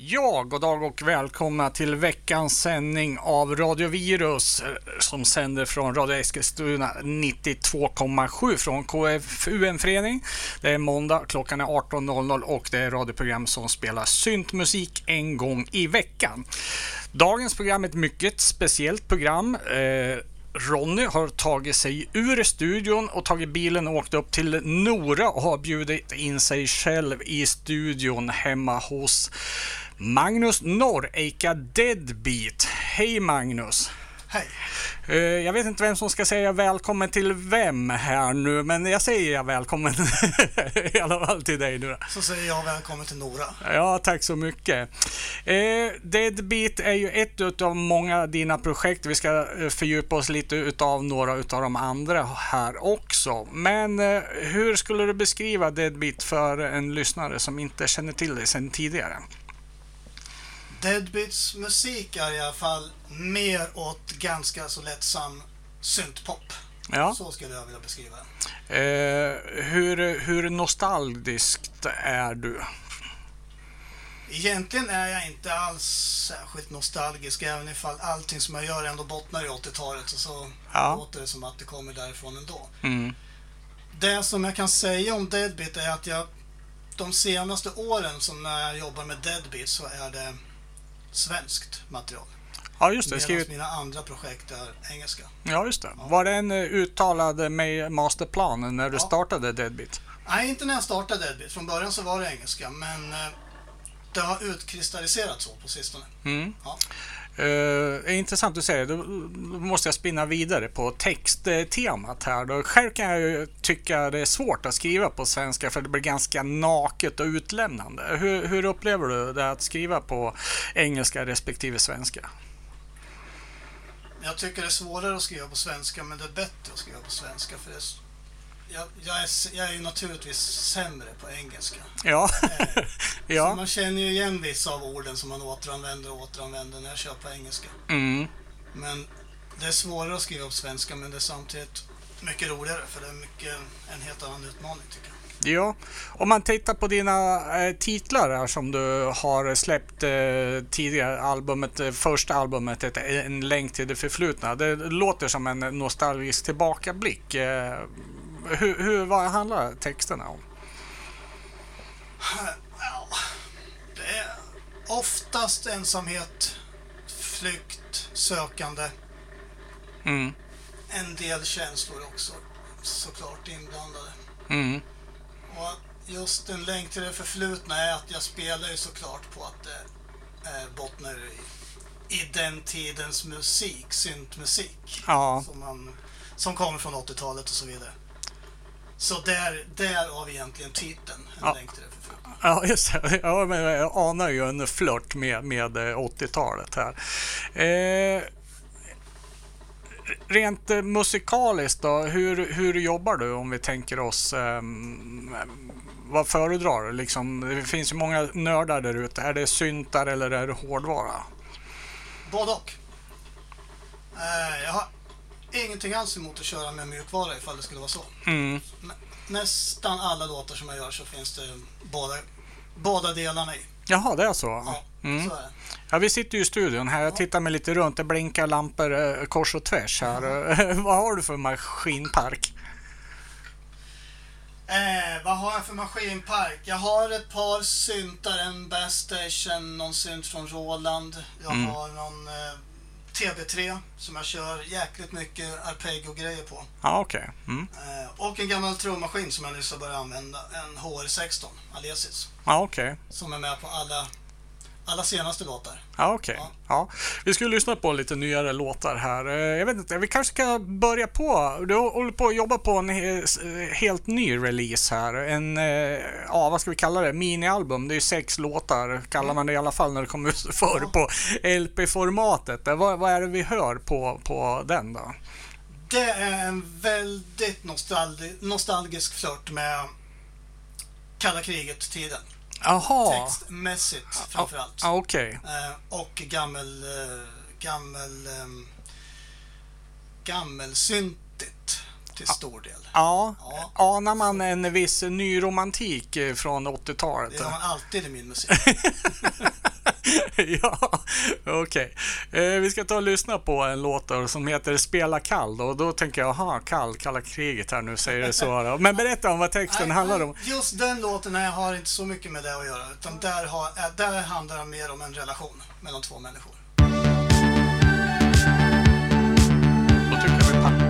Ja, god dag och välkomna till veckans sändning av Radio Virus eh, som sänder från Radio Eskilstuna 92,7 från KFUM-förening. Det är måndag, klockan är 18.00 och det är radioprogram som spelar syntmusik en gång i veckan. Dagens program är ett mycket speciellt program. Eh, Ronny har tagit sig ur studion och tagit bilen och åkt upp till Nora och har bjudit in sig själv i studion hemma hos Magnus Norr, Eika Deadbeat. Hej Magnus! Hej! Eh, jag vet inte vem som ska säga välkommen till vem här nu, men jag säger välkommen i alla fall till dig nu. Så säger jag välkommen till Nora. Ja, tack så mycket. Eh, Deadbeat är ju ett av många dina projekt. Vi ska eh, fördjupa oss lite utav några utav de andra här också. Men hur skulle du beskriva Deadbeat för en lyssnare som inte känner till dig sedan tidigare? Deadbeats musik är i alla fall mer åt ganska så lättsam syntpop. Ja. Så skulle jag vilja beskriva den. Eh, hur, hur nostalgiskt är du? Egentligen är jag inte alls särskilt nostalgisk, även ifall allting som jag gör ändå bottnar i 80-talet. Så, så Ja. låter det som att det kommer därifrån ändå. Mm. Det som jag kan säga om Deadbeat är att jag de senaste åren som när jag jobbar med Deadbeat så är det svenskt material. Ja, just det. Skrivit, mina andra projekt är engelska. ja, just det. Var det en eh, uttalad med masterplan när du Ja. startade Deadbeat? Nej, inte när jag startade Deadbeat. Från början så var det engelska, men eh, det har utkristalliserat så på sistone. Mm. Ja. Uh, intressant du säger. Då, då måste jag spinna vidare på texttemat här. Då, själv kan jag ju tycka det är svårt att skriva på svenska för det blir ganska naket och utlämnande. Hur, hur upplever du det att skriva på engelska respektive svenska? Jag tycker det är svårare att skriva på svenska, men det är bättre att skriva på svenska. För det är, jag, jag, är, jag är ju naturligtvis sämre på engelska. Ja, Eh, ja. man känner ju igen vissa av orden som man återanvänder och återanvänder när jag kör på engelska. Mm. Men det är svårare att skriva på svenska, men det är samtidigt mycket roligare, för det är mycket, en helt annan utmaning tycker jag. Ja, om man tittar på dina eh, titlar här som du har släppt eh, tidigare, albumet, eh, första albumet, ett, En länk till det förflutna. Det låter som en nostalgisk tillbakablick. Eh, hur, hur, vad handlar texterna om? Det är oftast ensamhet, flykt, sökande. Mm, En del känslor också såklart inblandade. mm, Och just en länk till det förflutna är att jag spelar ju såklart på att det eh, bottnar i, i den tidens musik, syntmusik. ja, Som, man, som kommer från 80-talet och så vidare. Så där, där har vi egentligen titeln, En Ja. till det förflutna. ja, just det. Ja, men jag anar ju en flört med, med eh, 80-talet här. Eh, rent eh, musikaliskt då, hur, hur jobbar du om vi tänker oss ehm, vad föredrar du? Liksom, det finns ju många nördar där ute. Är det syntar eller är det hårdvara? Både och. Eh, jag har ingenting alls emot att köra med mjukvara ifall det skulle vara så. Mm. Nästan alla låtar som jag gör så finns det båda, båda delarna i. Jaha, det är så? Ja, Mm. så är det. Ja, vi sitter ju i studion här. Jag tittar mig lite runt. Det blinkar lampor eh, kors och tvärs här. vad har du för maskinpark? Eh, vad har jag för maskinpark? Jag har ett par syntar, en Bass Station, någon synt från Roland. Jag Mm. har någon eh, TB3 som jag kör jäkligt mycket arpeggio-grejer på. Ja, okej. Mm. Eh, och en gammal trummaskin som jag nyss har börjat använda, en HR16 Alesis. Ja, okej. Som är med på alla, alla senaste låtar. Ja, okej. Ja. Ja. Vi ska lyssna på lite nyare låtar här. Eh, Jag vet inte, vi kanske ska börja på... Du håller på att jobba på en he- helt ny release här. En, eh, ja vad ska vi kalla det, minialbum. Det är sex låtar, kallar man det i alla fall när det kommer ut för Ja. på LP-formatet. Eh, Vad, vad är det vi hör på, på den då? Det är en väldigt nostalgi- nostalgisk flört med kalla kriget-tiden. Jaha. Textmässigt framförallt. Ja, okej. Eh, och gammel... Eh, gammel... ehm, gammelsyntigt till stor del. Ja, Ja. anar man en viss nyromantik eh, från 80-talet? Det har man alltid i min musik. ja, okej. Okay. Eh, vi ska ta och lyssna på en låt då, som heter Spela kall. Och då tänker jag, aha, kall, kalla kriget här nu, säger det så. Då. Men berätta om vad texten handlar om. Just den låten nej, har inte så mycket med det att göra. Utan där, har, äh, där handlar det mer om en relation mellan två människor. Då tycker jag vi packar.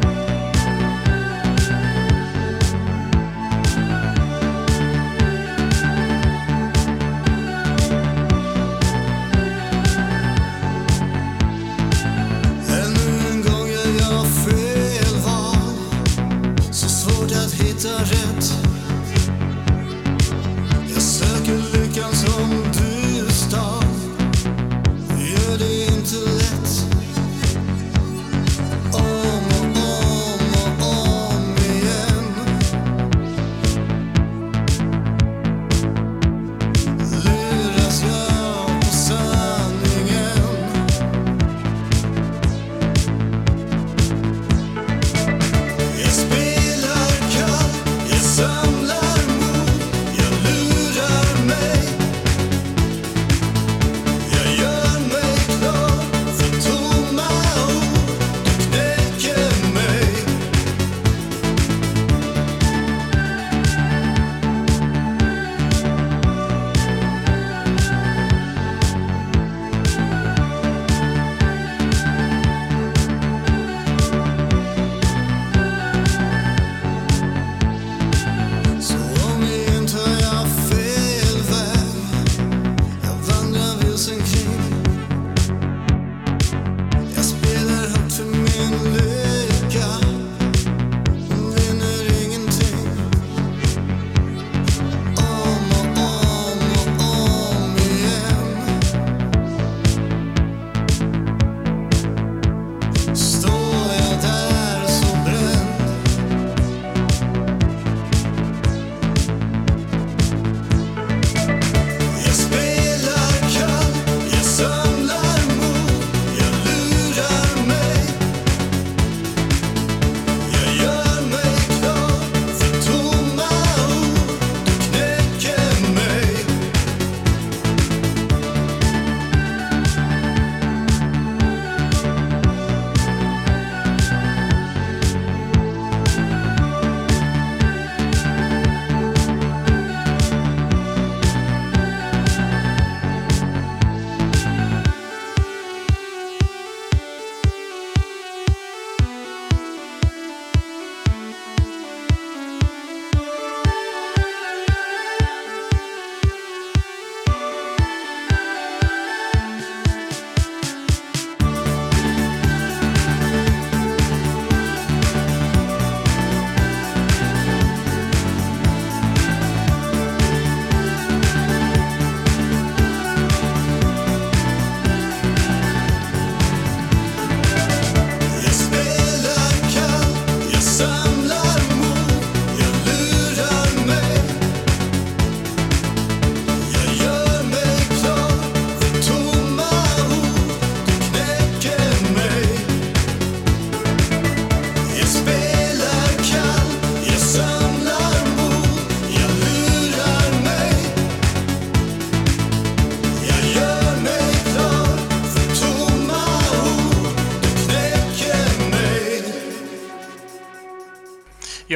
Hitta rätt. Jag söker lyckan som du stal. Gör det inte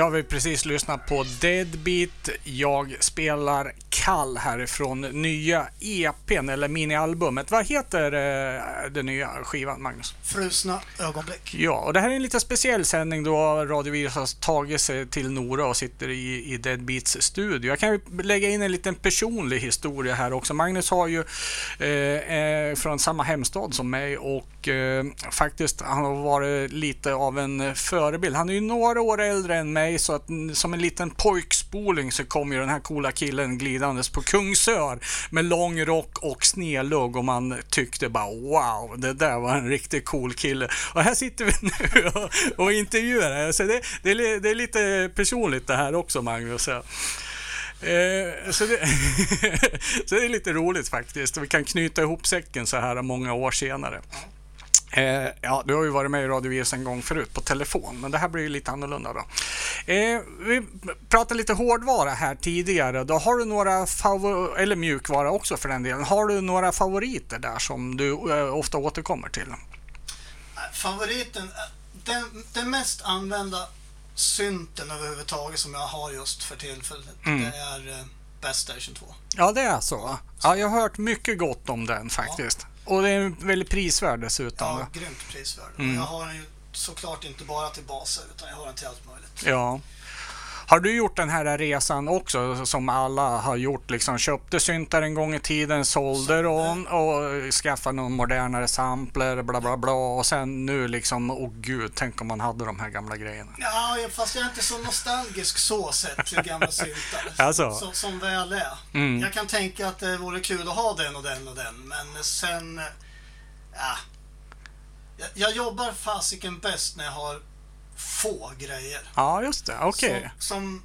Jag vill precis lyssna på Deadbeat. Jag spelar Kall härifrån nya EPn eller minialbumet. Vad heter eh, den nya skivan, Magnus? Frusna ögonblick. Ja, och det här är en lite speciell sändning då Radio Virus har tagit sig till Nora och sitter i, i Deadbeats studio. Jag kan ju lägga in en liten personlig historia här också. Magnus har ju eh, eh, från samma hemstad som mig och eh, faktiskt han har varit lite av en förebild. Han är ju några år äldre än mig så att som en liten pojkspoling så kom ju den här coola killen sittandes på Kungsör med lång rock och snedlugg och man tyckte bara wow, det där var en riktigt cool kille. Och här sitter vi nu och, och intervjuar. Så det, det, är, det är lite personligt det här också Magnus. Eh, så, det, så det är lite roligt faktiskt. Vi kan knyta ihop säcken så här många år senare. Eh, ja, du har ju varit med i Radio VS en gång förut på telefon, men det här blir ju lite annorlunda då. Eh, vi pratade lite hårdvara här tidigare. Då har du några favor eller mjukvara också för den delen. Har du några favoriter där som du eh, ofta återkommer till? Favoriten, den, den mest använda synten överhuvudtaget som jag har just för tillfället, Mm. det är eh, Best Station 2. Ja, det är så. Ja, jag har hört mycket gott om den faktiskt. Och det är väldigt prisvärd dessutom. Ja, grymt prisvärd. Mm. Jag har den ju såklart inte bara till baser, utan jag har den till allt möjligt. Ja. Har du gjort den här resan också som alla har gjort? Liksom köpte syntar en gång i tiden, sålde dem och skaffade någon modernare sampler, bla bla bla. Och sen nu liksom, åh gud, tänk om man hade de här gamla grejerna. Ja, fast jag är inte så nostalgisk så sett till gamla syntar. Alltså? Så, som väl är. Mm. Jag kan tänka att det vore kul att ha den och den och den, men sen... eh, Ja. Jag, jag jobbar fasiken bäst när jag har få grejer. Ja, just det. Okej. Som, som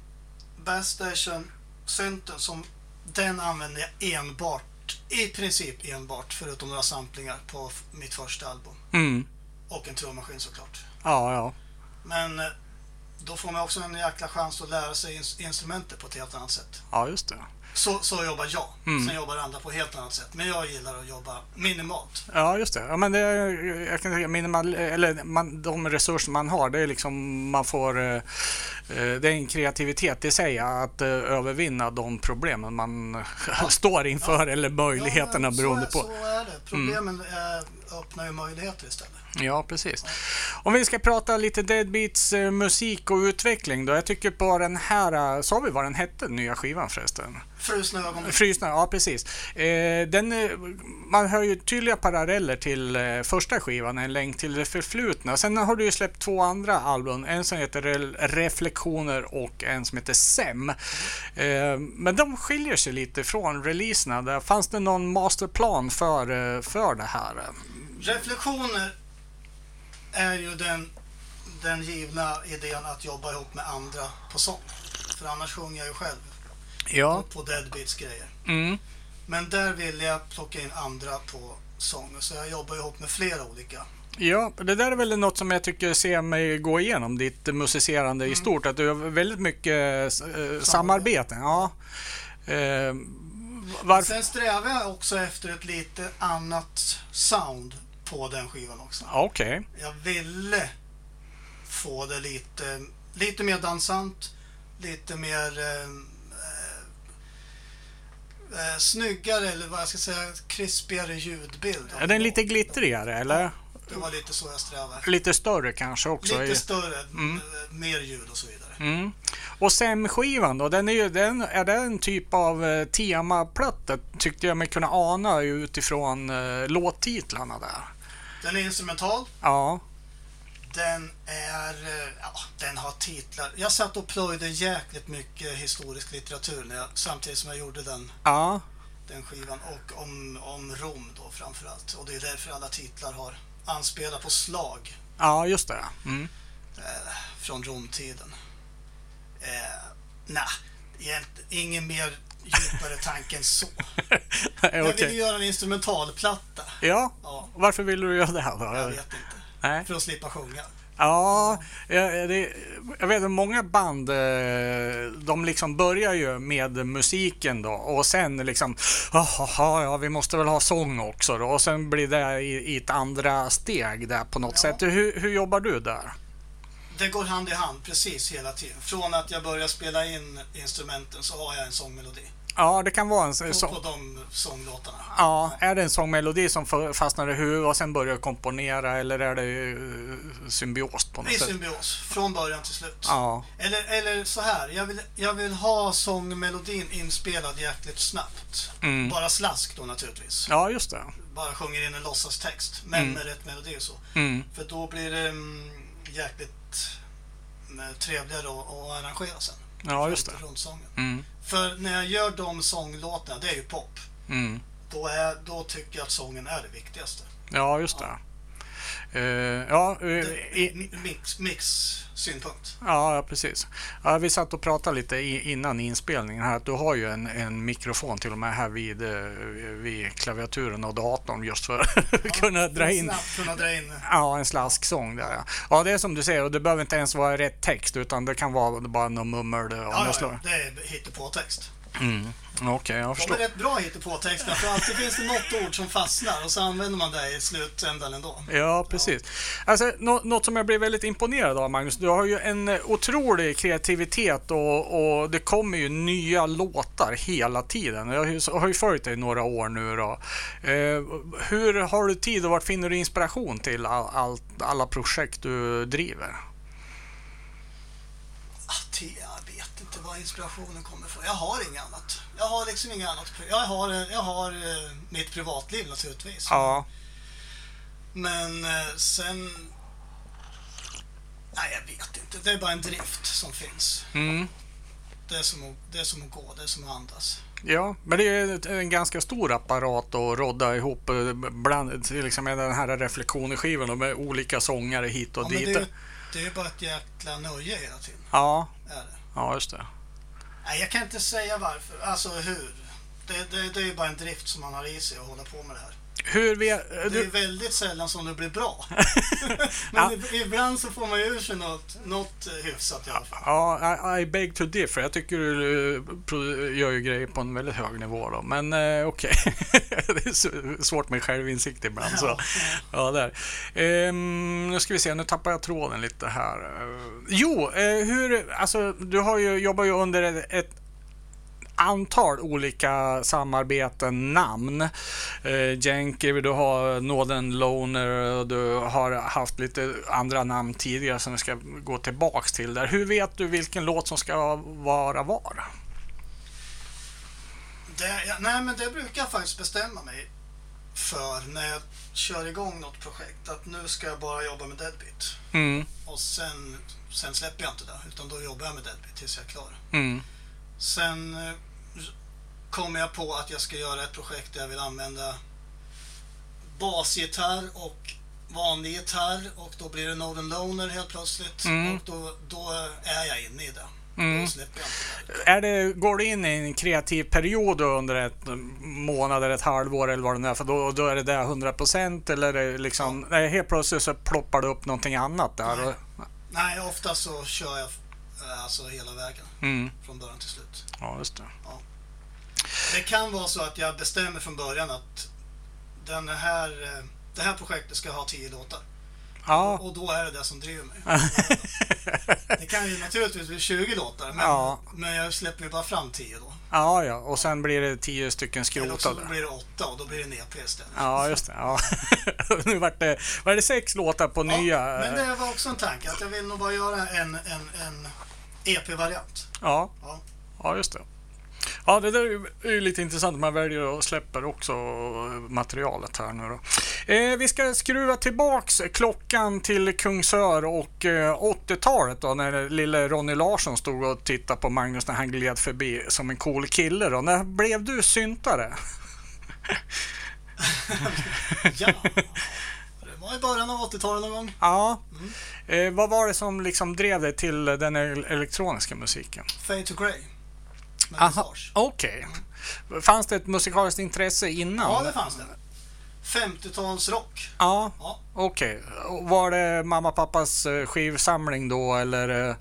Bass Station synten, som den använder jag enbart, i princip enbart, förutom några samplingar på mitt första album. Mm. Och en trummaskin såklart. Ja, ja. Men eh, då får man också en jäkla chans att lära sig ins- instrumentet på ett helt annat sätt. Ja, just det. Så, så jobbar jag. Mm. Sen jobbar andra på ett helt annat sätt. Men jag gillar att jobba minimalt. Ja, just det. Ja, men det är, jag kan säga, minimal, eller man, de resurser man har, det är liksom man får... eh, eh, Det är en kreativitet i sig att eh, övervinna de problemen man står inför eller möjligheterna men beroende så, på. Så är det. Problemen eh, öppnar ju möjligheter istället. Ja, precis. Om vi ska prata lite Deadbeats eh, musik och utveckling då. Jag tycker på den här, eh, sa vi vad den hette, nya skivan förresten? Frusna ögon. Frysna, ja precis. Eh, den, man hör ju tydliga paralleller till första skivan, En länk till det förflutna. Sen har du ju släppt två andra album, en som heter Re- Reflektioner och en som heter Sem. Men de skiljer sig lite från releaserna. Fanns det någon masterplan för, för det här? Reflektioner är ju den, den givna idén att jobba ihop med andra på sång. För annars sjunger jag ju själv Ja. på Deadbeats grejer. Mm. Men där vill jag plocka in andra på sång. Så jag jobbar ihop med flera olika. Ja, det där är väl något som jag tycker ser mig gå igenom ditt musicerande i stort. Att du har väldigt mycket eh, samarbeten. Ja. Eh? Sen strävar jag också efter ett lite annat sound på den skivan också. Okej. Jag ville få det lite, lite mer dansant, lite mer eh, eh, eh, snyggare eller vad jag ska säga, krispigare ljudbild. Är den lite glittrigare eller? Det var lite så jag strävade. Lite större kanske också? Lite större, Mm. eh, mer ljud och så vidare. Mm. Och SEM-skivan då, den är, ju, den, är det en typ av eh, temaplatta tyckte jag mig kunna ana utifrån eh, låttitlarna där. Den är instrumental. Ja, Den är, eh, ja, den har titlar. Jag satt och plöjde jäkligt mycket historisk litteratur när jag, samtidigt som jag gjorde den, ja, den skivan och om, om Rom då framförallt. Och det är därför alla titlar har anspelat på slag ja just det. Mm. eh, från Romtiden. Eh, Nej, egent- ingen mer djupare tanke än så. Jag ville Okej. göra en instrumentalplatta. Ja, Ja, varför vill du göra det här jag då? vet inte. Nej. För att slippa sjunga. Ja, jag, det, jag vet att många band, eh, de liksom börjar ju med musiken då och sen liksom, jaha, ja vi måste väl ha sång också då och sen blir det i, i ett andra steg där på något Ja. sätt. Hur, hur jobbar du där? Det går hand i hand precis hela tiden. Från att jag börjar spela in instrumenten så har jag en sångmelodi. Ja, det kan vara en På, sång. på de sånglåtarna. Ja, är det en sångmelodi som fa- fastnar i huvudet och sen börjar komponera eller är det eh, symbios på något I sätt? symbios, från början till slut. Ja, Eller, eller så här, jag vill, jag vill ha sångmelodin inspelad jäkligt snabbt. mm. Bara slask då naturligtvis. ja just det. Bara sjunger in en låtsastext, men Mm. med rätt melodi och så. Mm. För då blir det mm, jäkligt mm, trevligare att, att arrangera sen. Ja, just det. Mm. För när jag gör de sånglåtarna, det är ju pop. Mm. Då, är, då tycker jag att sången är det viktigaste. Ja, just det. Eh, ja, eh, i, Mi- Mix, mix-synpunkt. ja, ja, precis. Ja, vi satt och pratade lite i, innan inspelningen här att du har ju en, en mikrofon till och med här vid, eh, vid klaviaturen och datorn just för att kunna dra in kunna dra in. Ja, en slasksång där ja. Ja, det är som du säger och det behöver inte ens vara rätt text utan det kan vara bara någon mummel. Ja, ja, ja, det är hittepåtext. Mm. Okej, jag De förstår. är rätt bra hittepåtexter för alltid finns det något ord som fastnar och så använder man det i slutändan ändå. Ja, precis. Alltså, nå- något som jag blev väldigt imponerad av, Magnus. Du har ju en otrolig kreativitet och, och det kommer ju nya låtar hela tiden. Jag har ju, följt dig i några år nu. Då. Eh, hur har du tid och vart finner du inspiration till all, all, alla projekt du driver? Inspirationen kommer ifrån. Jag har inget annat. Jag har liksom inget annat. Jag har, jag har eh, mitt privatliv naturligtvis. Ja, Men eh, sen... Nej, jag vet inte. Det är bara en drift som finns. mm. Det är som att, det är som att gå, det är som att andas. Ja, men det är en ganska stor apparat att rodda ihop eh, bland, liksom med den här reflektionsskivan med olika sångare hit och Ja, dit. det, är, det är bara ett jäkla nöje hela tiden. Ja, Är det. ja, just det. Nej, jag kan inte säga varför. Alltså hur. Det, det, det är ju bara en drift som man har i sig att hålla på med det här. Hur vet, Det är du, väldigt sällan som det blir bra. Ja. Men i- ibland så får man ju ur sig något, något eh, hyfsat i alla fall. Ja, I, I beg to differ. Jag tycker du eh, gör ju grejer på en väldigt hög nivå då. Men eh, okej. det är svårt med självinsikt ibland. Så. Ja, där. Ehm, nu ska vi se, nu tappar jag tråden lite här. Eh, jo, hur, alltså du har ju, jobbar ju under ett antal olika samarbeten, namn. Eh, Jenky, du har Northern Loner och du har haft lite andra namn tidigare som vi ska gå tillbaks till där. Hur vet du vilken låt som ska vara var? Det, ja, nej, men det brukar jag faktiskt bestämma mig för när jag kör igång något projekt. Att nu ska jag bara jobba med Deadbeat. Mm, Och sen, sen släpper jag inte det, utan då jobbar jag med Deadbeat tills jag är klar. mm, Sen eh, kommer jag på att jag ska göra ett projekt där jag vill använda basgitarr och vanlig gitarr och då blir det Northern Loner helt plötsligt Mm. och då, då är jag inne i det. mm. Då släpper jag inte det. Är det, går du in i en kreativ period under ett månad eller ett halvår eller vad det nu är? För då, då är det där 100% eller är det liksom, nej, helt plötsligt så ploppar det upp någonting annat där. Nej. Nej, ofta så kör jag alltså hela vägen mm, från början till slut. ja, just det. Det kan vara så att jag bestämmer från början att den här, eh, det här projektet ska ha tio låtar. Ja, Och då är det det som driver mig. Det kan ju naturligtvis bli 20 låtar, men, Ja. men jag släpper ju bara fram 10 då. ja, ja, och sen blir det tio stycken Eller också skrotade. blir det 8 och då blir det en EP istället. Ja, just det. Ja. nu vart det, var det sex låtar på Ja, nya? Men det var också en tanke att jag vill nog bara göra en, en, en EP-variant. Ja, Ja. ja, just det. Ja, det där är ju- lite intressant. Man väljer och släpper också materialet här nu då. Eh, vi ska skruva tillbaks klockan till Kungsör och eh, 80-talet då när lille Ronny Larsson stod och tittade på Magnus när han gled förbi som en cool kille då. När blev du syntare? ja. Det var i början av 80-talet någon gång. Ja. Eh, vad var det som liksom drev dig till den el- elektroniska musiken? Fade to Grey. Med Aha, Visage. okej. Fanns det ett musikaliskt intresse innan? Ja, det fanns det. 50-talsrock. Ja, Ja. okej. Och Var det mamma och pappas eh, skivsamling då eller? eh,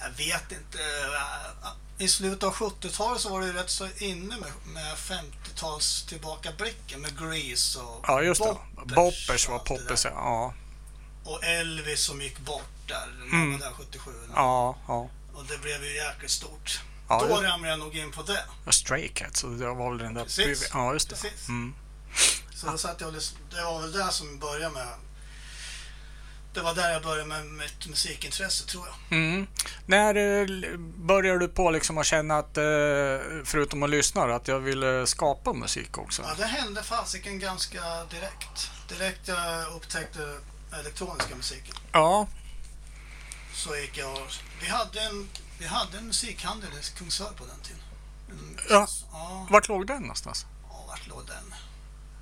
Jag vet inte. äh, I slutet av 70-talet så var det rätt så inne med, med 50-tals tillbakablicken med Grease och Ja, just det. Boppers var poppis, ja. Och Elvis som gick bort där, mm. där 77. Ja, ja. Och det blev ju jäkligt stort. Ja, Då just- ramlade jag nog in på det. Och Stray Cats, så det var väl den där... Precis. Ja, just det. Precis. Mm. Så då satt jag och lys- Det var väl där som började med... Det var där jag började med mitt musikintresse tror jag. Mm. När eh, började du på liksom att känna att, eh, förutom att lyssna, att jag ville skapa musik också? Ja, det hände fasiken ganska direkt. Direkt jag upptäckte elektroniska musiken. Ja, så gick jag vi hade en, vi hade en musikhandel i Kungsör på den tiden. En, Ja. ja, vart låg den någonstans? ja, vart låg den?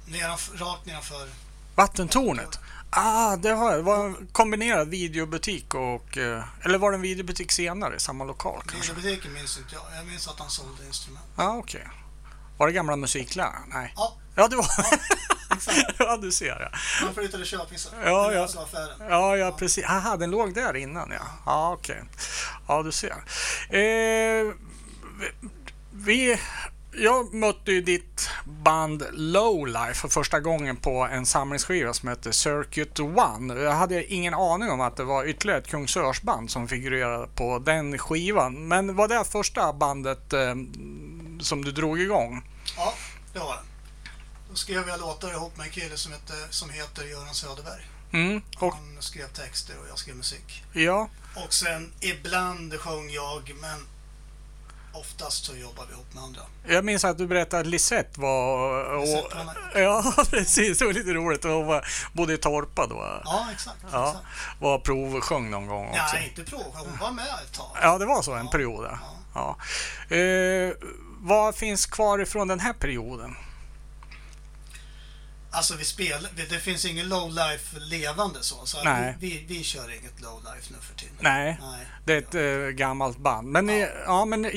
Nedan, rakt nedanför. Vattentornet? Ah, det har jag. Det var en kombinerad videobutik och... eh, Eller var det en videobutik senare i samma lokal kanske? Videobutiken minns inte jag. Jag minns att han sålde instrument. Ja, ah, okej. Var det gamla musikläraren? Nej. Ja, Ja, det var... exakt. ja, du ser ja. Han flyttade till Köping sen. Ja, ja. alltså affären. Ja, ja, precis. Aha, den låg där innan ja. Ja, okej. Ja, du ser. Eh, vi... Jag mötte ju ditt band Lowlife för första gången på en samlingsskiva som heter Circuit One. Jag hade ingen aning om att det var ytterligare ett Kungsörsband som figurerade på den skivan. Men var det första bandet eh, som du drog igång? Ja, det var det. Då skrev jag låtar ihop med en kille som heter, som heter Göran Söderberg. Mm, och Han skrev texter och jag skrev musik. ja, Och sen ibland sjöng jag, men oftast så jobbar vi ihop med andra. Jag minns att du berättade att Lisette var... Och, Lisette var ja, precis. Det var lite roligt. Hon var, bodde i Torpa då. Ja, exakt. Ja, exakt. var provsjöng någon gång också. Nej, inte prov. Hon var med ett tag. Ja, det var så en period. Ja. Ja. Eh, vad finns kvar ifrån den här perioden? Alltså vi spelar, det finns ingen low life levande så. så Nej. Vi, vi, vi kör inget low life nu för tiden. Nej, Nej. det är ett eh, gammalt band. Men, ni, ja, men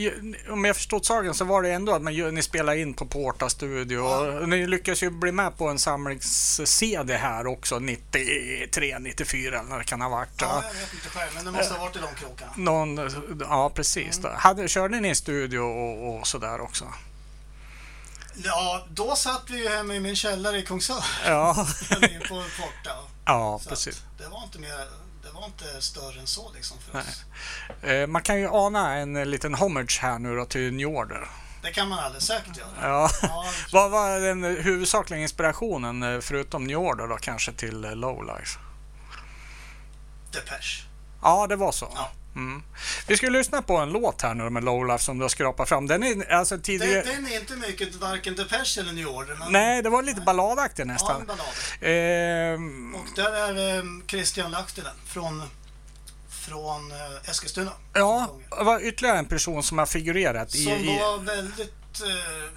om jag förstått saken så var det ändå att man, ni spelade in på Porta Studio. Och ni lyckas ju bli med på en samlings-CD här också 93, 94 eller när det kan ha varit. Ja, Ja. jag vet inte själv, men det måste ha varit i de krokarna. Någon, ja, precis. Mm. Hade, körde ni i studio och, och sådär också? Ja, då satt vi ju hemma i min källare i Kungsör. Ja, på Porta. ja Så precis. det var inte mer, det var inte större än så liksom för Nej. oss. Eh, Man kan ju ana en eh, liten homage här nu då till New Order. Det kan man alldeles säkert göra. Ja. Ja, Vad var den huvudsakliga inspirationen eh, förutom New Order då kanske till eh, Lowlife? Depeche. Ja, det var så. Ja. Mm. Vi ska lyssna på en låt här nu med Lowlife som du har skrapat fram. Den är alltså Den, tidigare... den är inte mycket varken Depeche eller New Order. Men Nej, det var lite balladaktig Ja, nästan. ballad. Ehm, Och där är eh, Christian Lahtinen från, från eh, Eskilstuna. ja, det var ytterligare en person som har figurerat i... Som i var väldigt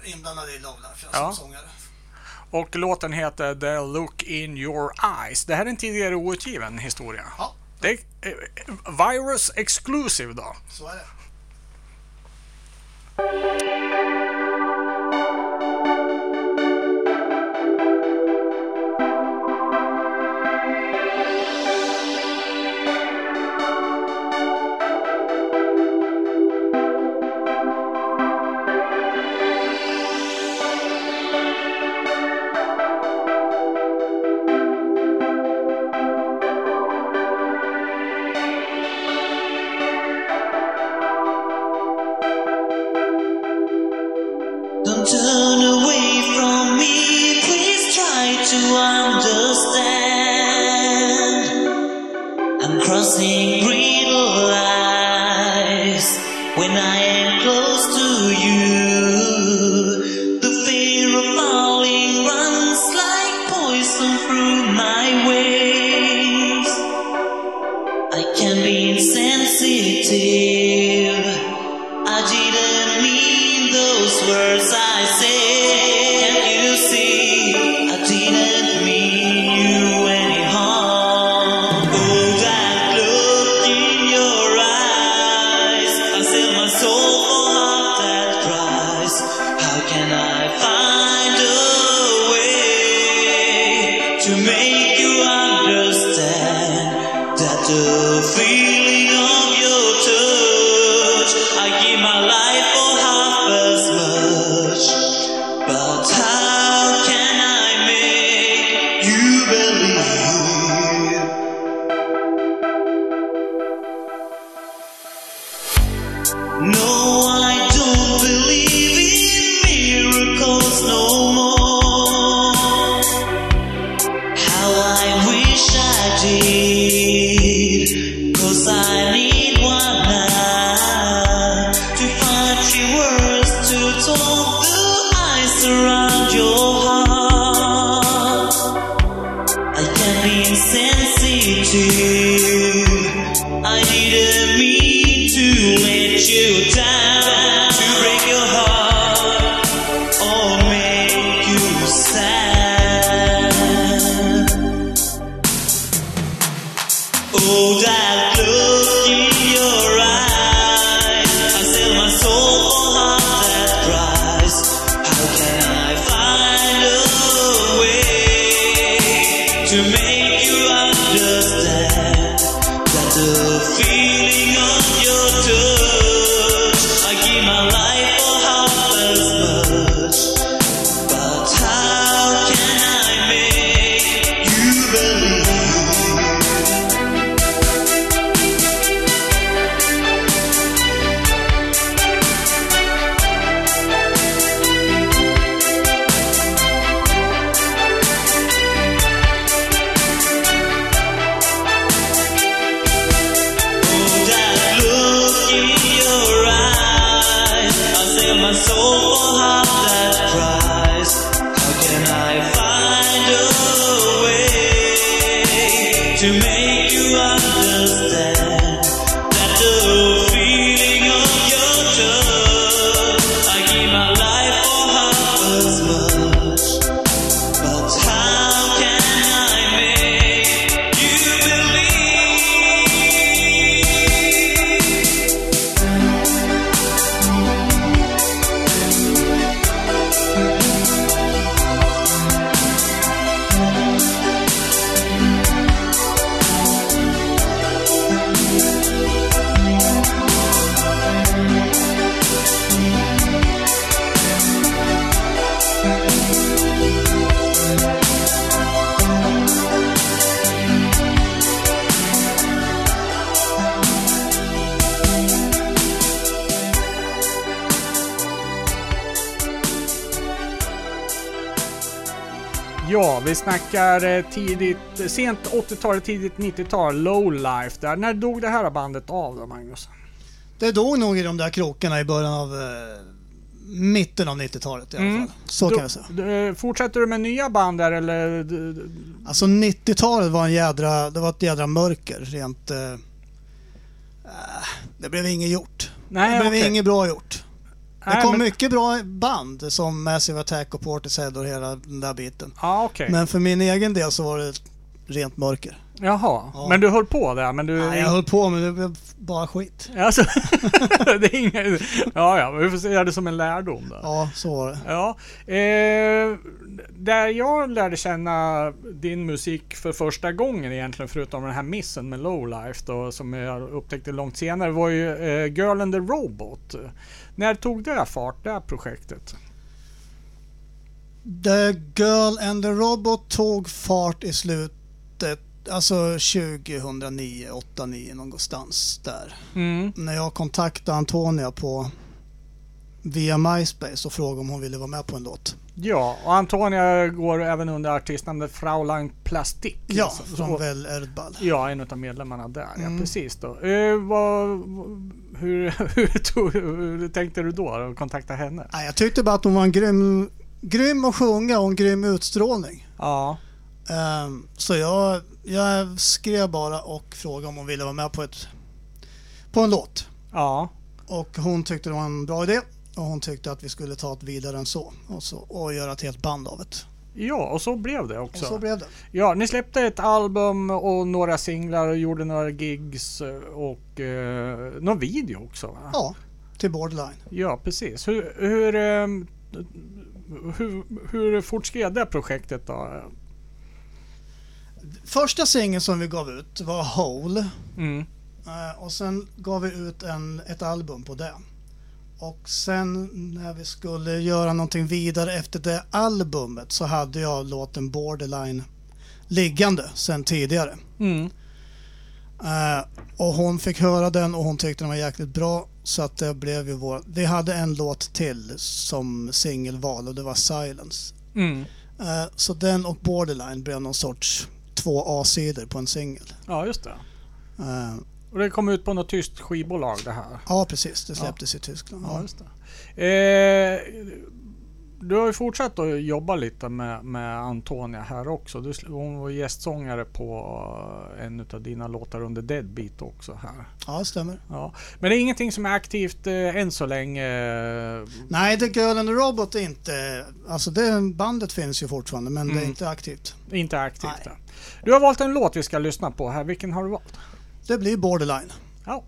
eh, inblandad i Lowlife Ja. som sångare. och låten heter The Look In Your Eyes. Det här är en tidigare outgiven historia. Ja, Det är eh, Virus Exclusive då. så är det. Snackar eh, tidigt, sent 80-tal, tidigt 90-tal, low life där. När dog det här bandet av då, Magnus? Det dog nog i de där krokarna i början av eh, mitten av 90-talet i alla Mm. fall. Så Då- kan jag säga. eh, Fortsätter du med nya band där eller? Alltså 90-talet var en jädra, det var ett jädra mörker rent... Eh, äh, det blev inget gjort. Nej, det blev okej. inget bra gjort. Det kom men- mycket bra band som Massive Attack och Portishead och hela den där biten. Ja, okej. Men för min egen del så var det rent mörker. Jaha, Ja. men du höll på där men du... Nej, jag höll på men det blev bara skit. Alltså, det är inga... Ja, ja, vi får se det som en lärdom då. Ja, så var det. Ja, eh, där jag lärde känna din musik för första gången egentligen, förutom den här missen med Lowlife då, som jag upptäckte långt senare, var ju eh, Girl and the Robot. När tog det där fart, det här projektet? The Girl and the Robot tog fart i slutet, alltså 2009, 8, 9 någonstans där. Mm. När jag kontaktade Antonia på via MySpace och frågade om hon ville vara med på en låt. Ja, och Antonia går även under artistnamnet Fraulein Plastik. Ja, Så- från och- Väl Erdball. Ja, en av medlemmarna där. Ja, Mm. precis då. Eh, vad, hur, hur, tog, hur tänkte du då? Att kontakta henne? Nej, jag tyckte bara att hon var en grym, grym att sjunga och en grym utstrålning. Ja. Ehm, så jag, jag skrev bara och frågade om hon ville vara med på, ett, på en låt. Ja. Och hon tyckte det var en bra idé och hon tyckte att vi skulle ta det vidare än så och, så, och göra ett helt band av det. Ja, och så blev det Och också. så blev det. Ja, ni släppte ett album och några singlar och gjorde några gigs och eh, någon video också va? Ja, till Borderline. Ja, precis. Hur, hur, ehm, hur, hur fortskred det projektet då? Första singeln som vi gav ut var Hole Mm. eh, och sen gav vi ut en, ett album på det. Och sen när vi skulle göra någonting vidare efter det albumet så hade jag låten Borderline liggande sen tidigare. Mm. Eh, och hon fick höra den och hon tyckte den var jäkligt bra. Så att det blev ju vår... Vi hade en låt till som singelval och det var Silence. Mm. Eh, så den och Borderline blev någon sorts två A-sidor på en singel. Ja, just det. Eh, Och det kom ut på något tyskt skivbolag det här. ja precis, det släpptes i Tyskland. Ja, Ja. just det. Eh, du har ju fortsatt att jobba lite med, med Antonia här också. Du, hon var gästsångare på eh, en av dina låtar under Deadbeat också här. ja, det stämmer. Ja. Men det är ingenting som är aktivt eh, än så länge. Nej, The Girl and the Robot är inte... Alltså det bandet finns ju fortfarande men det Mm. är inte aktivt. Inte aktivt. Nej. Du har valt en låt vi ska lyssna på här. Vilken har du valt? Det blir Borderline. Ja.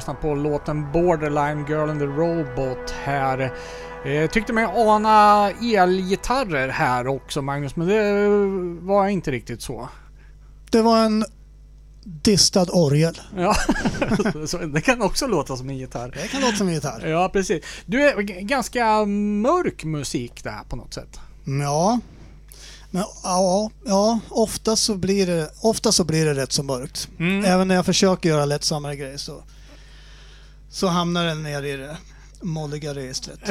Lyssnar på låten Borderline Girl and the Robot här. Eh, tyckte mig ana elgitarrer här också Magnus, men det var inte riktigt så. Det var en distad orgel. Ja, så det kan också låta som en gitarr. Det kan låta som en gitarr. Ja, precis. Du är g- ganska mörk musik det här på något sätt. Ja. Men ja, ja ofta, så blir det, ofta så blir det rätt så mörkt. Mm. Även när jag försöker göra lättsammare grejer så, så hamnar den ner i det molliga registret.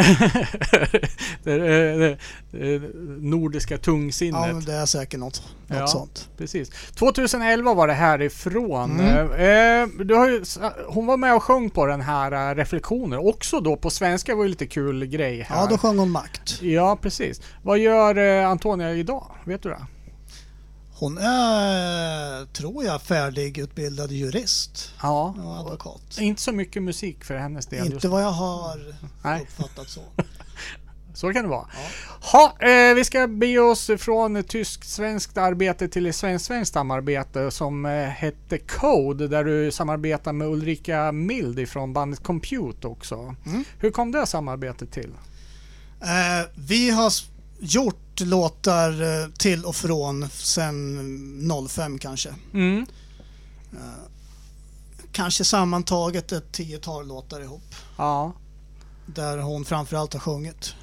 det, det, det, nordiska tungsinnet. Ja, men det är säkert något, något Ja. sånt. Precis. 2011 var det härifrån. Mm. Eh, du har ju, hon var med och sjöng på den här eh, Reflektioner. Också då på svenska var ju lite kul grej här. Ja, då sjöng hon Makt. Ja, precis. Vad gör eh, Antonia idag? Vet du det? Hon är, tror jag, färdigutbildad jurist Ja. och advokat. Inte så mycket musik för hennes del. just Inte vad jag har Nej. uppfattat så. Så kan det vara. Ha, eh, vi ska bege oss från tysk-svenskt arbete till ett svensk-svenskt samarbete som eh, hette Code där du samarbetar med Ulrika Mild från bandet Compute också. Mm. Hur kom det samarbetet till? Eh, vi har s- gjort låtar eh, till och från sen 05 kanske. Mm. Kanske sammantaget ett tiotal låtar ihop. Ja. Där hon framförallt har sjungit.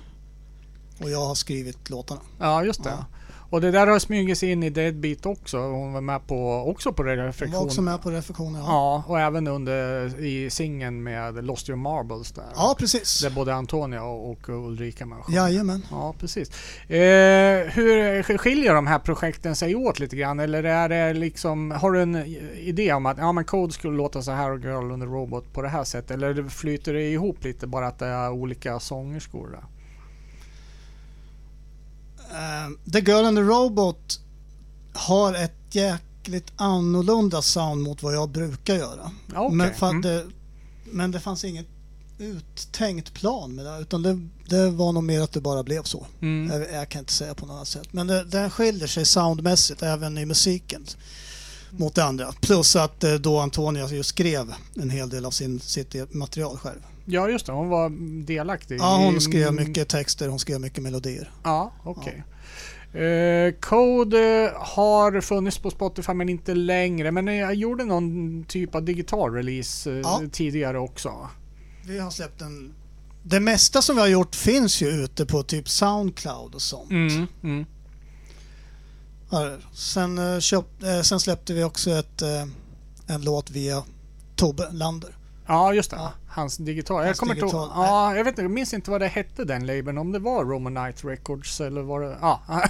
Och jag har skrivit låtarna. ja, just det. Ja. Och det där har smugit sig in i Deadbeat också. Hon var med på, också på Hon reflektion. var också med på reflektioner. Ja, Ja, och även under i singeln med Lost Your Marbles där. ja precis. Där både Antonia och, Ulrika med. Jajamän. Ja, precis. Eh, hur skiljer de här projekten sig åt lite grann? Eller är det liksom, har du en idé om att ja, men Code skulle låta så här och Girl the Robot på det här sättet? Eller flyter det ihop lite bara att det är olika sångerskor? Där? Eh, The Girl and the Robot har ett jäkligt annorlunda sound mot vad jag brukar göra. Okej. men, Mm. det, men det fanns inget uttänkt plan med det. Utan det, det var nog mer att det bara blev så. Mm. Jag, jag kan inte säga på något annat sätt. Men det, den skiljer sig soundmässigt även i musiken mot det andra. Plus att eh, då Antonia ju skrev en hel del av sin, sitt material själv. Ja, just det. Hon var delaktig. Ja, hon skrev mycket texter, hon skrev mycket melodier. Ja, okej. Eh, Code eh, har funnits på Spotify men inte längre. Men jag gjorde någon typ av digital release eh, Ja. tidigare också. Vi har släppt en... Det mesta som vi har gjort finns ju ute på typ Soundcloud och sånt. Mm, mm. Ja, Sen, eh, köpt, sen släppte vi också ett, en låt via Tobbe Lander. Ja, just det. Ja. Hans digital. jag kommer inte digital, Ja, jag vet inte. Jag minns inte vad det hette den labeln. Om det var Romanite Records eller var det... Ja.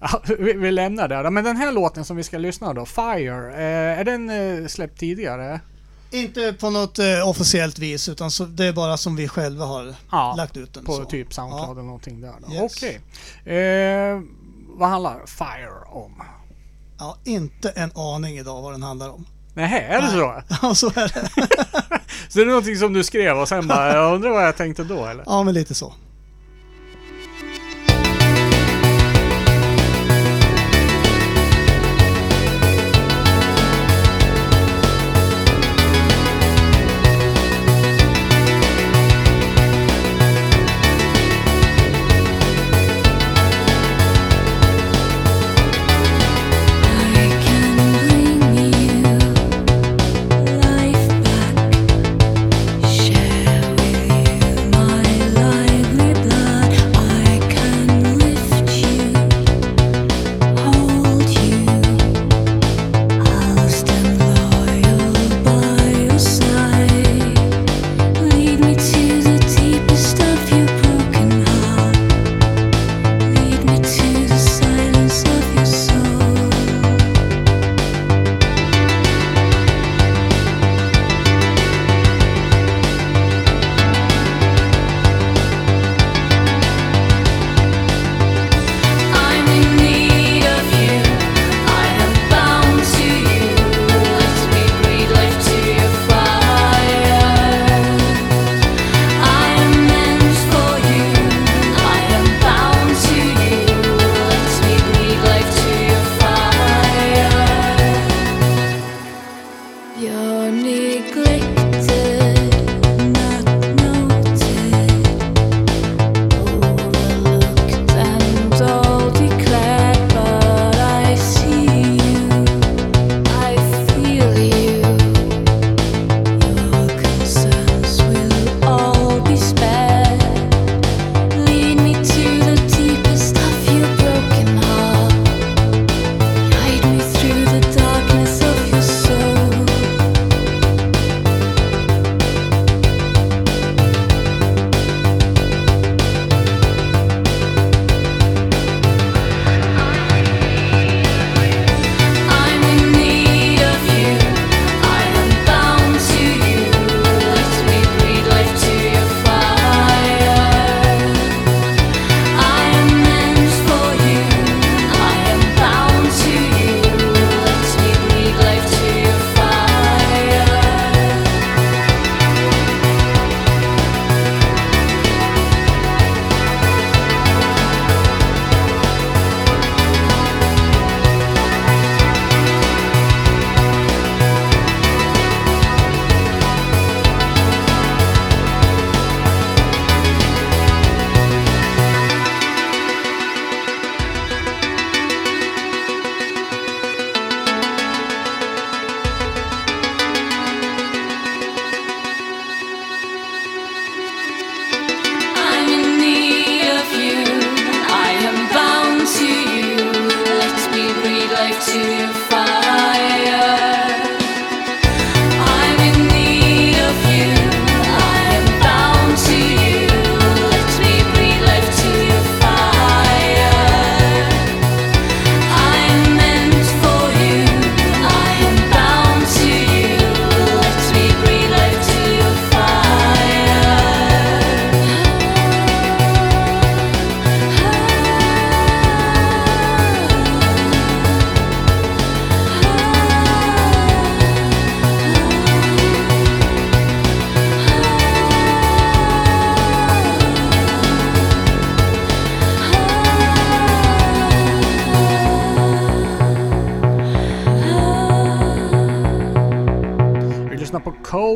ja vi, vi lämnar det. Men den här låten som vi ska lyssna då, Fire. Eh, är den eh, släppt tidigare? Inte på något eh, officiellt vis utan så, det är bara som vi själva har Ja, lagt ut den. På så. typ Soundcloud Ja. eller någonting där. då. Yes. Okej. Eh, vad handlar Fire om? Ja, inte en aning idag vad den handlar om. Nej, är det så? Ja, så är det. Så det är någonting som du skrev och sen bara, jag undrar vad jag tänkte då eller? Ja, men lite så.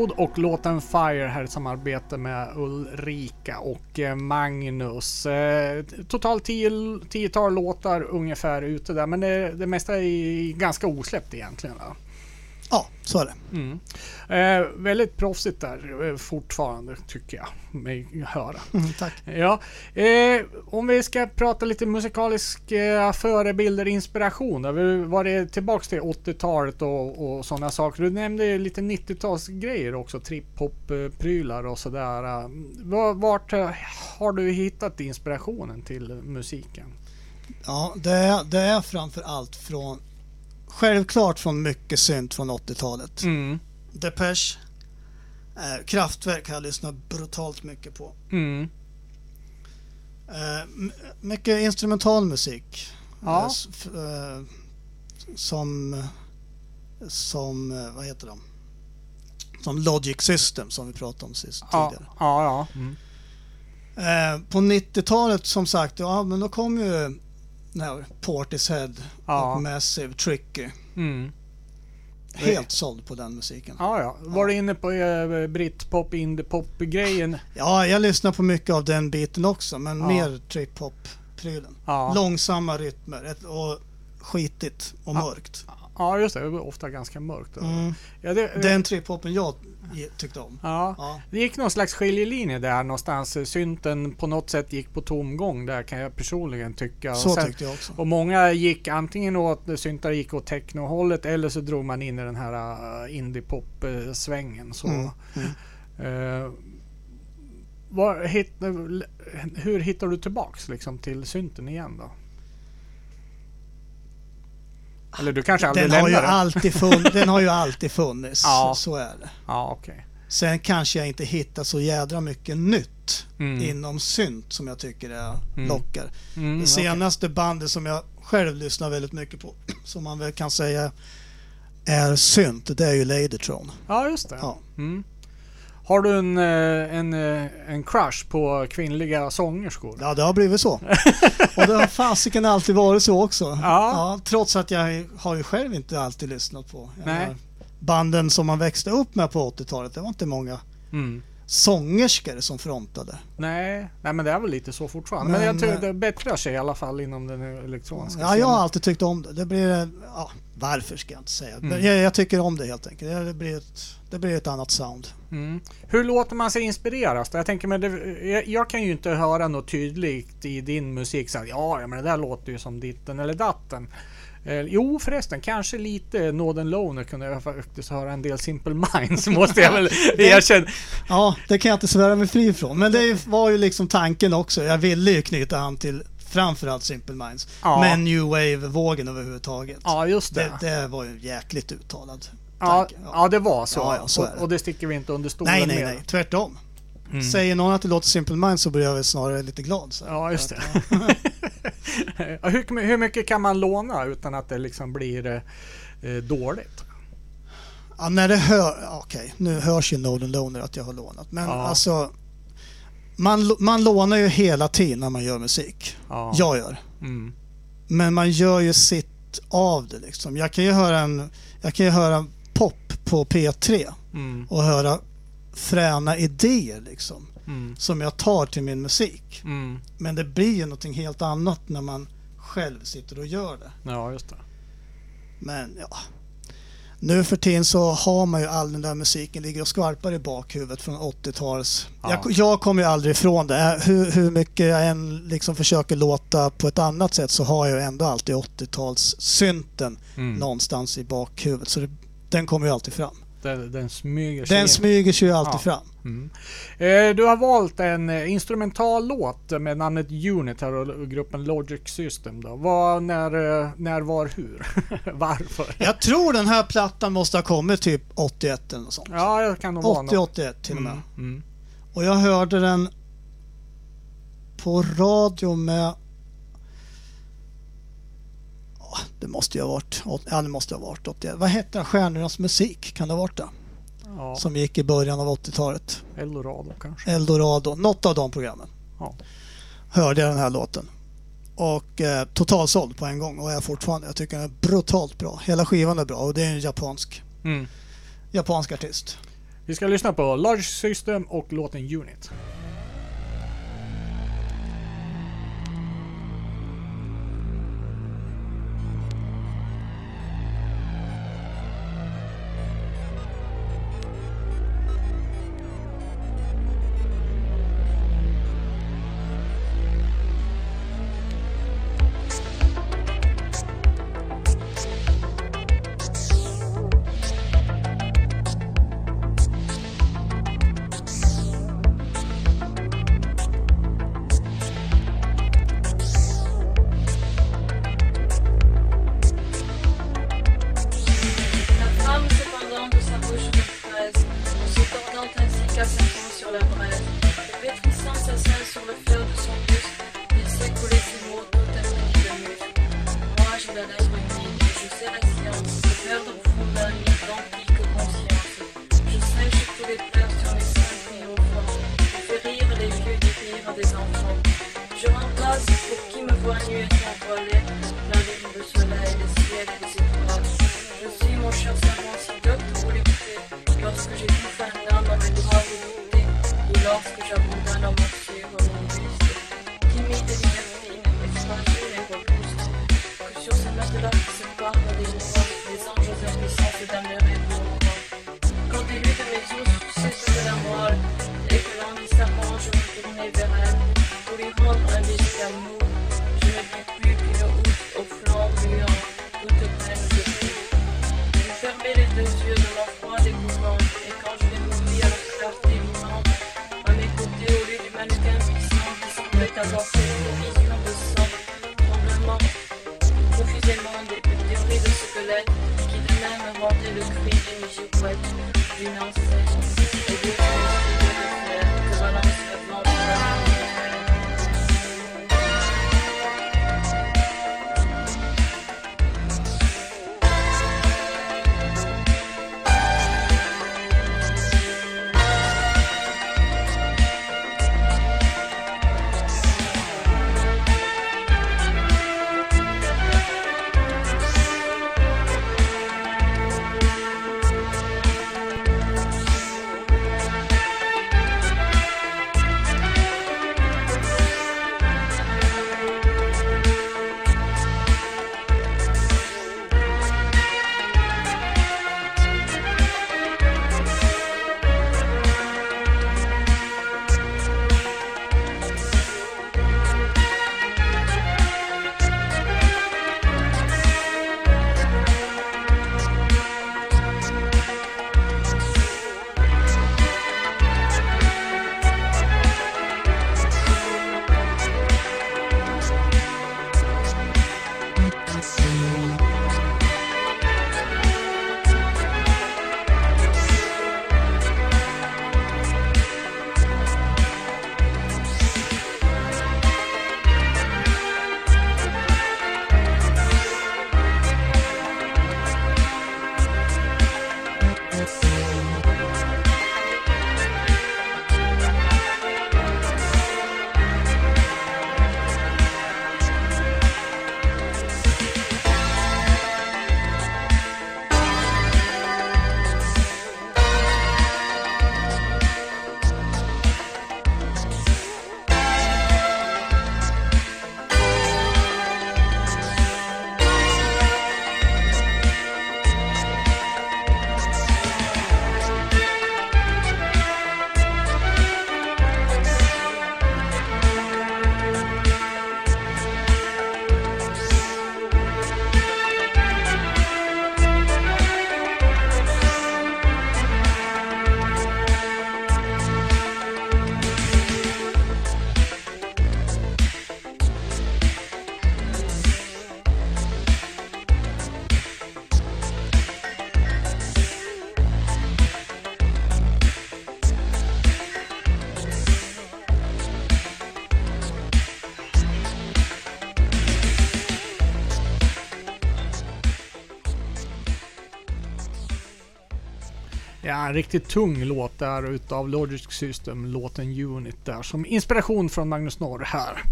Road och låten Fire här i samarbete med Ulrika och eh, Magnus. Eh, totalt tio, tiotal låtar ungefär ute där men det, det mesta är ganska osläppt egentligen. Va? Ja, så är det. Mm. Eh, väldigt proffsigt där eh, fortfarande tycker jag mig höra. Mm, tack. Ja, eh, om vi ska prata lite musikaliska förebilder, inspiration. Då. Vi var det tillbaks till 80-talet och, och sådana saker. Du nämnde lite 90-talsgrejer också, trip-hop-prylar och sådär. Var- Vart har du hittat inspirationen till musiken? Ja, det är, det är framför allt från Självklart från mycket synt från 80-talet. Mm. Depeche, eh, Kraftwerk har jag lyssnat brutalt mycket på. Mm. Eh, mycket instrumental musik. Ja. Eh, eh, som, som, eh, vad heter de? Som Logic System som vi pratade om sist Ja, tidigare. ja, ja. Mm. På 90-talet som sagt, ja men då kom ju den här Portishead Ja. och Massive, Tricky. Mm. Helt såld på den musiken. Ja, ja. Var du inne på eh, britpop, indiepop-grejen? Ja, jag lyssnar på mycket av den biten också, men Ja. mer trip-hop-prylen. Ja. Långsamma rytmer och skitigt och Ja. mörkt. Ja, just det. Det var ofta ganska mörkt. Mm. Ja, det, Den trip-hopen jag tyckte om. ja. Ja. Det gick någon slags skiljelinje där någonstans. Synten på något sätt gick på tomgång där kan jag personligen tycka. Och Så sen- tyckte jag också. Och många gick antingen åt, syntar gick åt technohållet eller så drog man in i den här uh, indie-pop-svängen. Så, Mm, eh, var, hit, hur hittar du tillbaks liksom, till synten igen då? Eller du kanske aldrig Den har, ju den? alltid fun- den har ju alltid funnits. Ja. Så är det. Ja, okej. Sen kanske jag inte hittar så jädra mycket nytt Mm. inom synt som jag tycker är Mm. lockar. Mm, Det senaste bandet som jag själv lyssnar väldigt mycket på, som man väl kan säga är synt, det är ju Ladytron. Ja, just det. Ja. Har du en, eh, en, eh, en crush på kvinnliga sångerskor? Ja, det har blivit så. Och det har fasiken alltid varit så också. Ja. trots att jag har ju själv inte alltid lyssnat på. Jag Nej. Banden som man växte upp med på 80-talet, det var inte många Mm. sångerskor som frontade. Nej, nej, men det är väl lite så fortfarande. Men, Men, jag eh, det bättrar sig i alla fall inom den elektroniska Ja, jag har alltid tyckt om det. Det blir, ja, varför ska jag inte säga. Mm. Jag, jag tycker om det helt enkelt. Det blir ett, det blir ett annat sound. Mm. Hur låter man sig inspireras? Jag, tänker, men det, jag, jag kan ju inte höra något tydligt i din musik. Så ja, ja, men det där låter ju som ditten eller datten. Eh, jo förresten, kanske lite Northern Loner kunde jag faktiskt höra en del Simple Minds, måste jag väl erkänna. Ja, det kan jag inte svära mig fri från. Men det var ju liksom tanken också. Jag ville ju knyta an till framförallt Simple Minds. Ja. Men New Wave-vågen överhuvudtaget. Ja, just det. Det, det var ju jäkligt uttalad ja, tanke. ja, det var så. Ja, ja, så är och, det. och det sticker vi inte under stolen Nej, nej, med. nej. Tvärtom. Mm. Säger någon att det låter Simple Minds så blir jag väl snarare lite glad. Så. Ja, just det. Ja, hur, hur mycket kan man låna utan att det liksom blir eh, dåligt? Ja, när det hör... Okej, nu hörs ju Northern Loner att jag har lånat. Men Ja. alltså... Man, man lånar ju hela tiden när man gör musik. Ja. Jag gör. Mm. Men man gör ju sitt av det liksom. Jag kan ju höra en... Jag kan ju höra pop på P3 Mm. och höra fräna idéer liksom. Mm. Som jag tar till min musik. Mm. Men det blir ju någonting helt annat när man själv sitter och gör det. Ja, just det. Men ja... Nu för tiden så har man ju all den där musiken ligger och skvalpar i bakhuvudet från 80-tals. Ja. Jag, jag kommer ju aldrig ifrån det. Äh, Hur, hur mycket jag än liksom försöker låta på ett annat sätt så har jag ju ändå alltid 80-tals-synten Mm. någonstans i bakhuvudet. Så det, den kommer ju alltid fram. Den, den smyger sig Den in. smyger sig ju alltid Ja. fram. Mm. Eh, Du har valt en eh, instrumental låt med namnet Unit här och gruppen Logic System. Då. Vad, när, eh, när, var, hur? Varför? Jag tror den här plattan måste ha kommit typ 81 eller något sånt. Ja, det kan nog vara något. 80-81 till och med. Mm, mm. Och jag hörde den på radio med... Ja, Det måste ju ha varit, ja, det måste ha varit 81. Vad hette den? Stjärnornas musik? Kan det ha varit det? Ja, Som gick i början av 80-talet. Eldorado kanske. Eldorado. Något av de programmen. Ja. Hörde jag den här låten. Och eh, totalsåld på en gång och är fortfarande. Jag tycker den är brutalt bra. Hela skivan är bra och det är en japansk, Mm. japansk artist. Vi ska lyssna på Logic System och låten Unit. Ja, en riktigt tung låt där utav Logic System, låten Unit där, som inspiration från Magnus Norr här.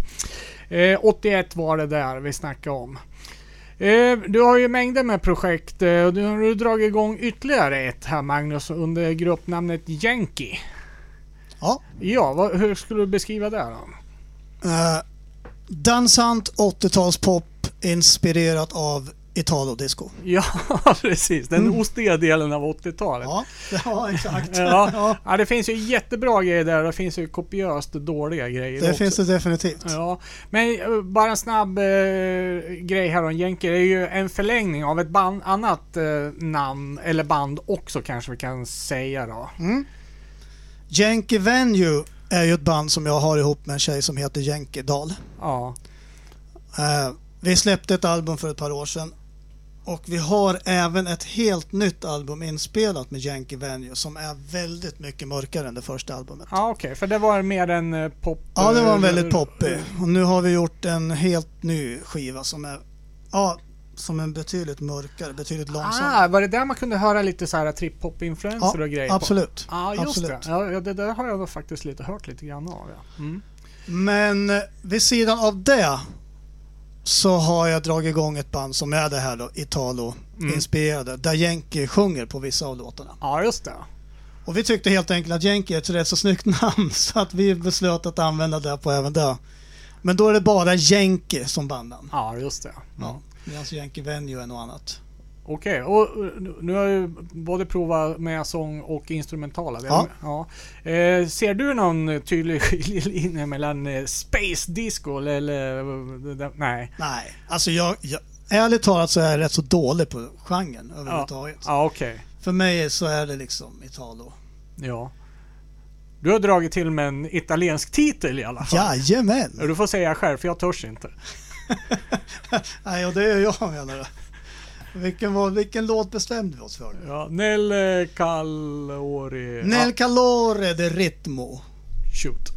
Eh, 81 var det där vi snackade om. Eh, du har ju mängder med projekt. Eh, och du har du dragit igång ytterligare ett här Magnus under gruppnamnet Yankee. Ja. Ja, vad, hur skulle du beskriva det då? Eh, dansant 80-talspop inspirerat av Italo-disco. Ja, precis. Den ostiga delen av 80-talet. Ja, ja exakt. Ja. ja, det finns ju jättebra grejer där och det finns ju kopiöst dåliga grejer det också. finns det definitivt. Ja, men eh, bara en snabb eh, grej här om Jänker. Det är ju en förlängning av ett band, annat eh, namn, eller band också kanske vi kan säga då. Yankee Venue är ju ett band som jag har ihop med en tjej som heter Yankee Dahl. Ja, Eh, vi släppte ett album för ett par år sedan och vi har även ett helt nytt album inspelat med Yankee Venue som är väldigt mycket mörkare än det första albumet. ja okej. För det var mer en eh, pop... Ja, det var en eh, väldigt poppig. Och nu har vi gjort en helt ny skiva som är ja, som är betydligt mörkare, betydligt långsammare. Ah, var det där man kunde höra lite så här trip-hop-influenser och grejer? på? absolut. Ja, just absolut. det. Ja, ja, det där har jag faktiskt lite hört lite grann av. Ja. Mm. Men eh, vid sidan av det så har jag dragit igång ett band som är det här då, Italo-inspirerade, där Yankee sjunger på vissa av låtarna. ja, just det. Och vi tyckte helt enkelt att Yankee är ett rätt så snyggt namn så att vi beslöt att använda det på även det. Men då är det bara Yankee som bandnamn. Ja, just det. Ja. Medan Yankee Venue är något annat. Okej, och eh, nu har jag ju både provat med sång och instrumentala. Ja. ja. Eh, ser du någon tydlig skiljelinje mellan eh, space disco eller... nej. Nej, alltså jag, jag, ärligt talat så är jag rätt så dålig på genren överhuvudtaget. Ja, okej. För mig så är det liksom Italo. Ja. Du har dragit till med en italiensk titel i alla fall. Jajamän! Du får säga själv, för jag törs inte. Nej, och det är jag menar du. Vilken, var, vilken låt bestämde vi oss för? nu? Ja, Nel Calori... Nel calore de ritmo. Shoot.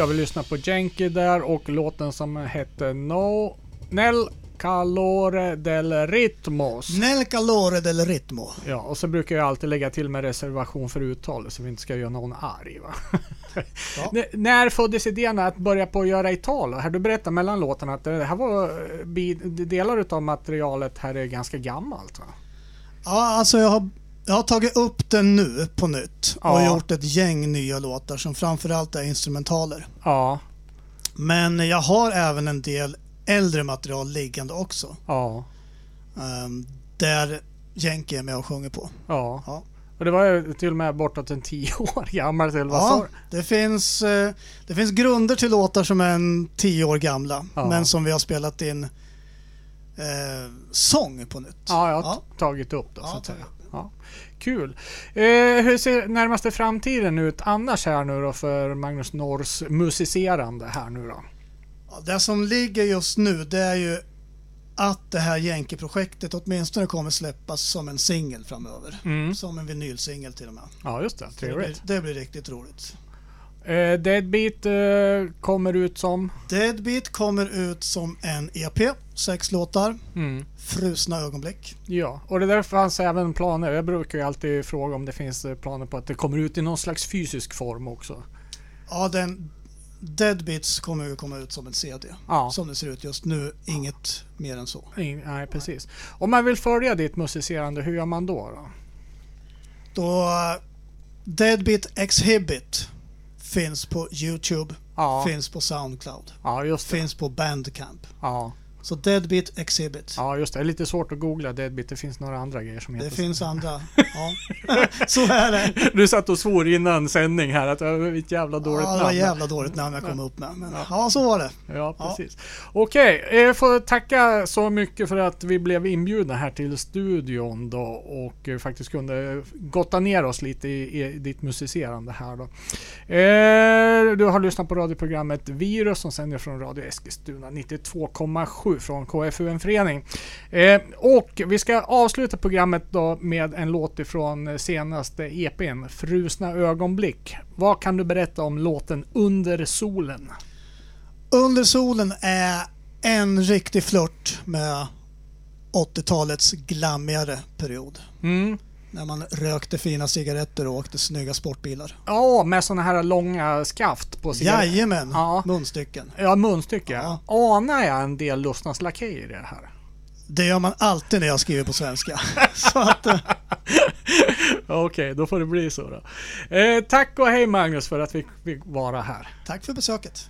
Ja, vi lyssnar på Jenky där och låten som hette No Nel Calore del Ritmos. Nel calore del ritmo. Ja, och så brukar jag alltid lägga till med reservation för uttal så vi inte ska göra någon arg. Va? Ja. När föddes idén att börja på att göra Italo? Här du berättar mellan låtarna att det här var eh, delar av materialet här är ganska gammalt. Va? Ja, alltså jag har, jag har tagit upp den nu på nytt och Ja. gjort ett gäng nya låtar som framförallt är instrumentaler. Ja, Men jag har även en del äldre material liggande också. ja, ehm, där Jenke är med och sjunger på. ja. Ja. Och det var ju till och med bortåt en tio år gammalt. Eller vad Ja, det finns, eh, det finns grunder till låtar som är en tio år gamla Ja. men som vi har spelat in eh, sång på nytt. Ja, jag har Ja. tagit upp det Ja, så att säga. Ja. Kul. Eh, hur ser närmaste framtiden ut annars här nu då för Magnus Norrs musicerande här nu då? Ja, det som ligger just nu det är ju att det här Jenke-projektet åtminstone kommer släppas som en singel framöver. Mm. Som en vinylsingel till och med. Ja, just det. Så Det blir, Trevligt. det blir riktigt roligt. Eh, Deadbeat eh, kommer ut som... Deadbeat kommer ut som en EP, sex låtar, Mm. frusna ögonblick. Ja, och det där fanns även planer. Jag brukar ju alltid fråga om det finns eh, planer på att det kommer ut i någon slags fysisk form också. Ja, den Deadbeats kommer ju komma ut som en CD. Ja. Som det ser ut just nu, inget mer än så. In- Nej, precis. Om man vill följa ditt musicerande, hur gör man då? då? Då eh, Deadbeat Exhibit finns på Youtube, Ja, finns på Soundcloud, ja finns på Bandcamp. Ja. Så Deadbeat Exhibit. ja, just det. Det är lite svårt att googla Deadbeat. Det finns några andra grejer som Det heter finns andra. Ja. så är det. Du satt och svor innan sändning här att det var ett jävla dåligt Ja, det var namn. jävla dåligt namn jag kom upp med. Men ja, så var det. Ja, precis. Okej, jag får tacka så mycket för att vi blev inbjudna här till studion då och eh, faktiskt kunde gotta ner oss lite i, i ditt musicerande här då. Eh, du har lyssnat på radioprogrammet Virus som sänder från Radio Eskilstuna 92,7 från KFUM Förening. Eh, och vi ska avsluta programmet då med en låt ifrån senaste EPn, Frusna ögonblick. Vad kan du berätta om låten Under solen? Under solen är en riktig flört med 80-talets glammigare period. Mm. När man rökte fina cigaretter och åkte snygga sportbilar. Ja, med såna här långa skaft på cigaretter. Jajamän, Ja. munstycken. Ja, munstycke. Ja. Anar jag en del Lustnas Lakejer i det här? Det gör man alltid när jag skriver på svenska. Eh, Okej, då får det bli så då. Eh, tack och hej Magnus för att vi fick vara här. tack för besöket.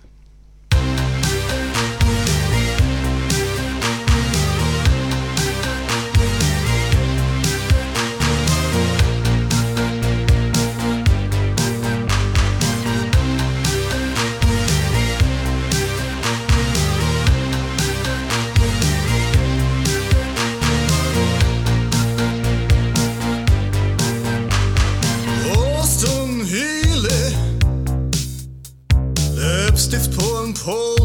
hope.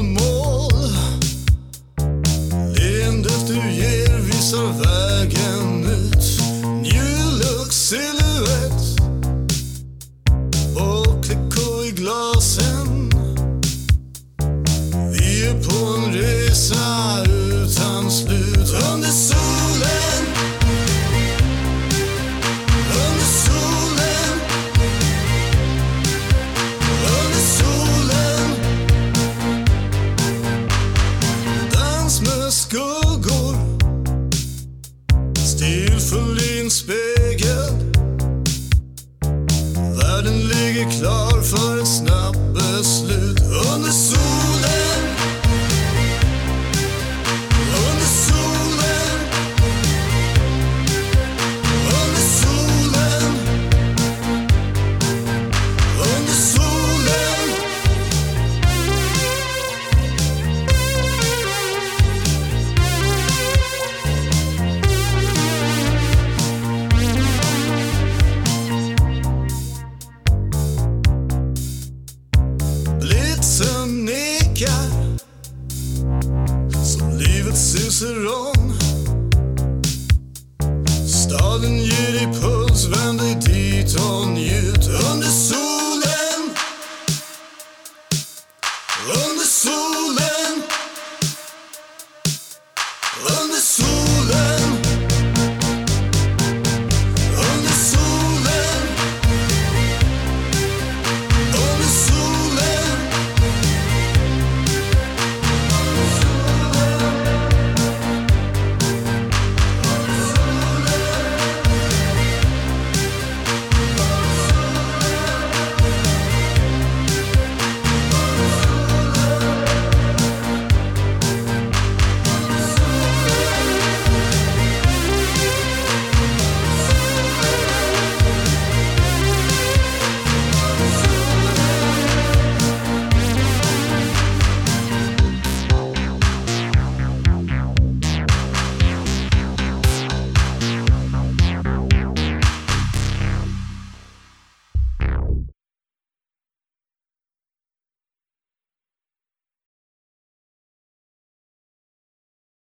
Stilfull i en spegel. Världen ligger klar.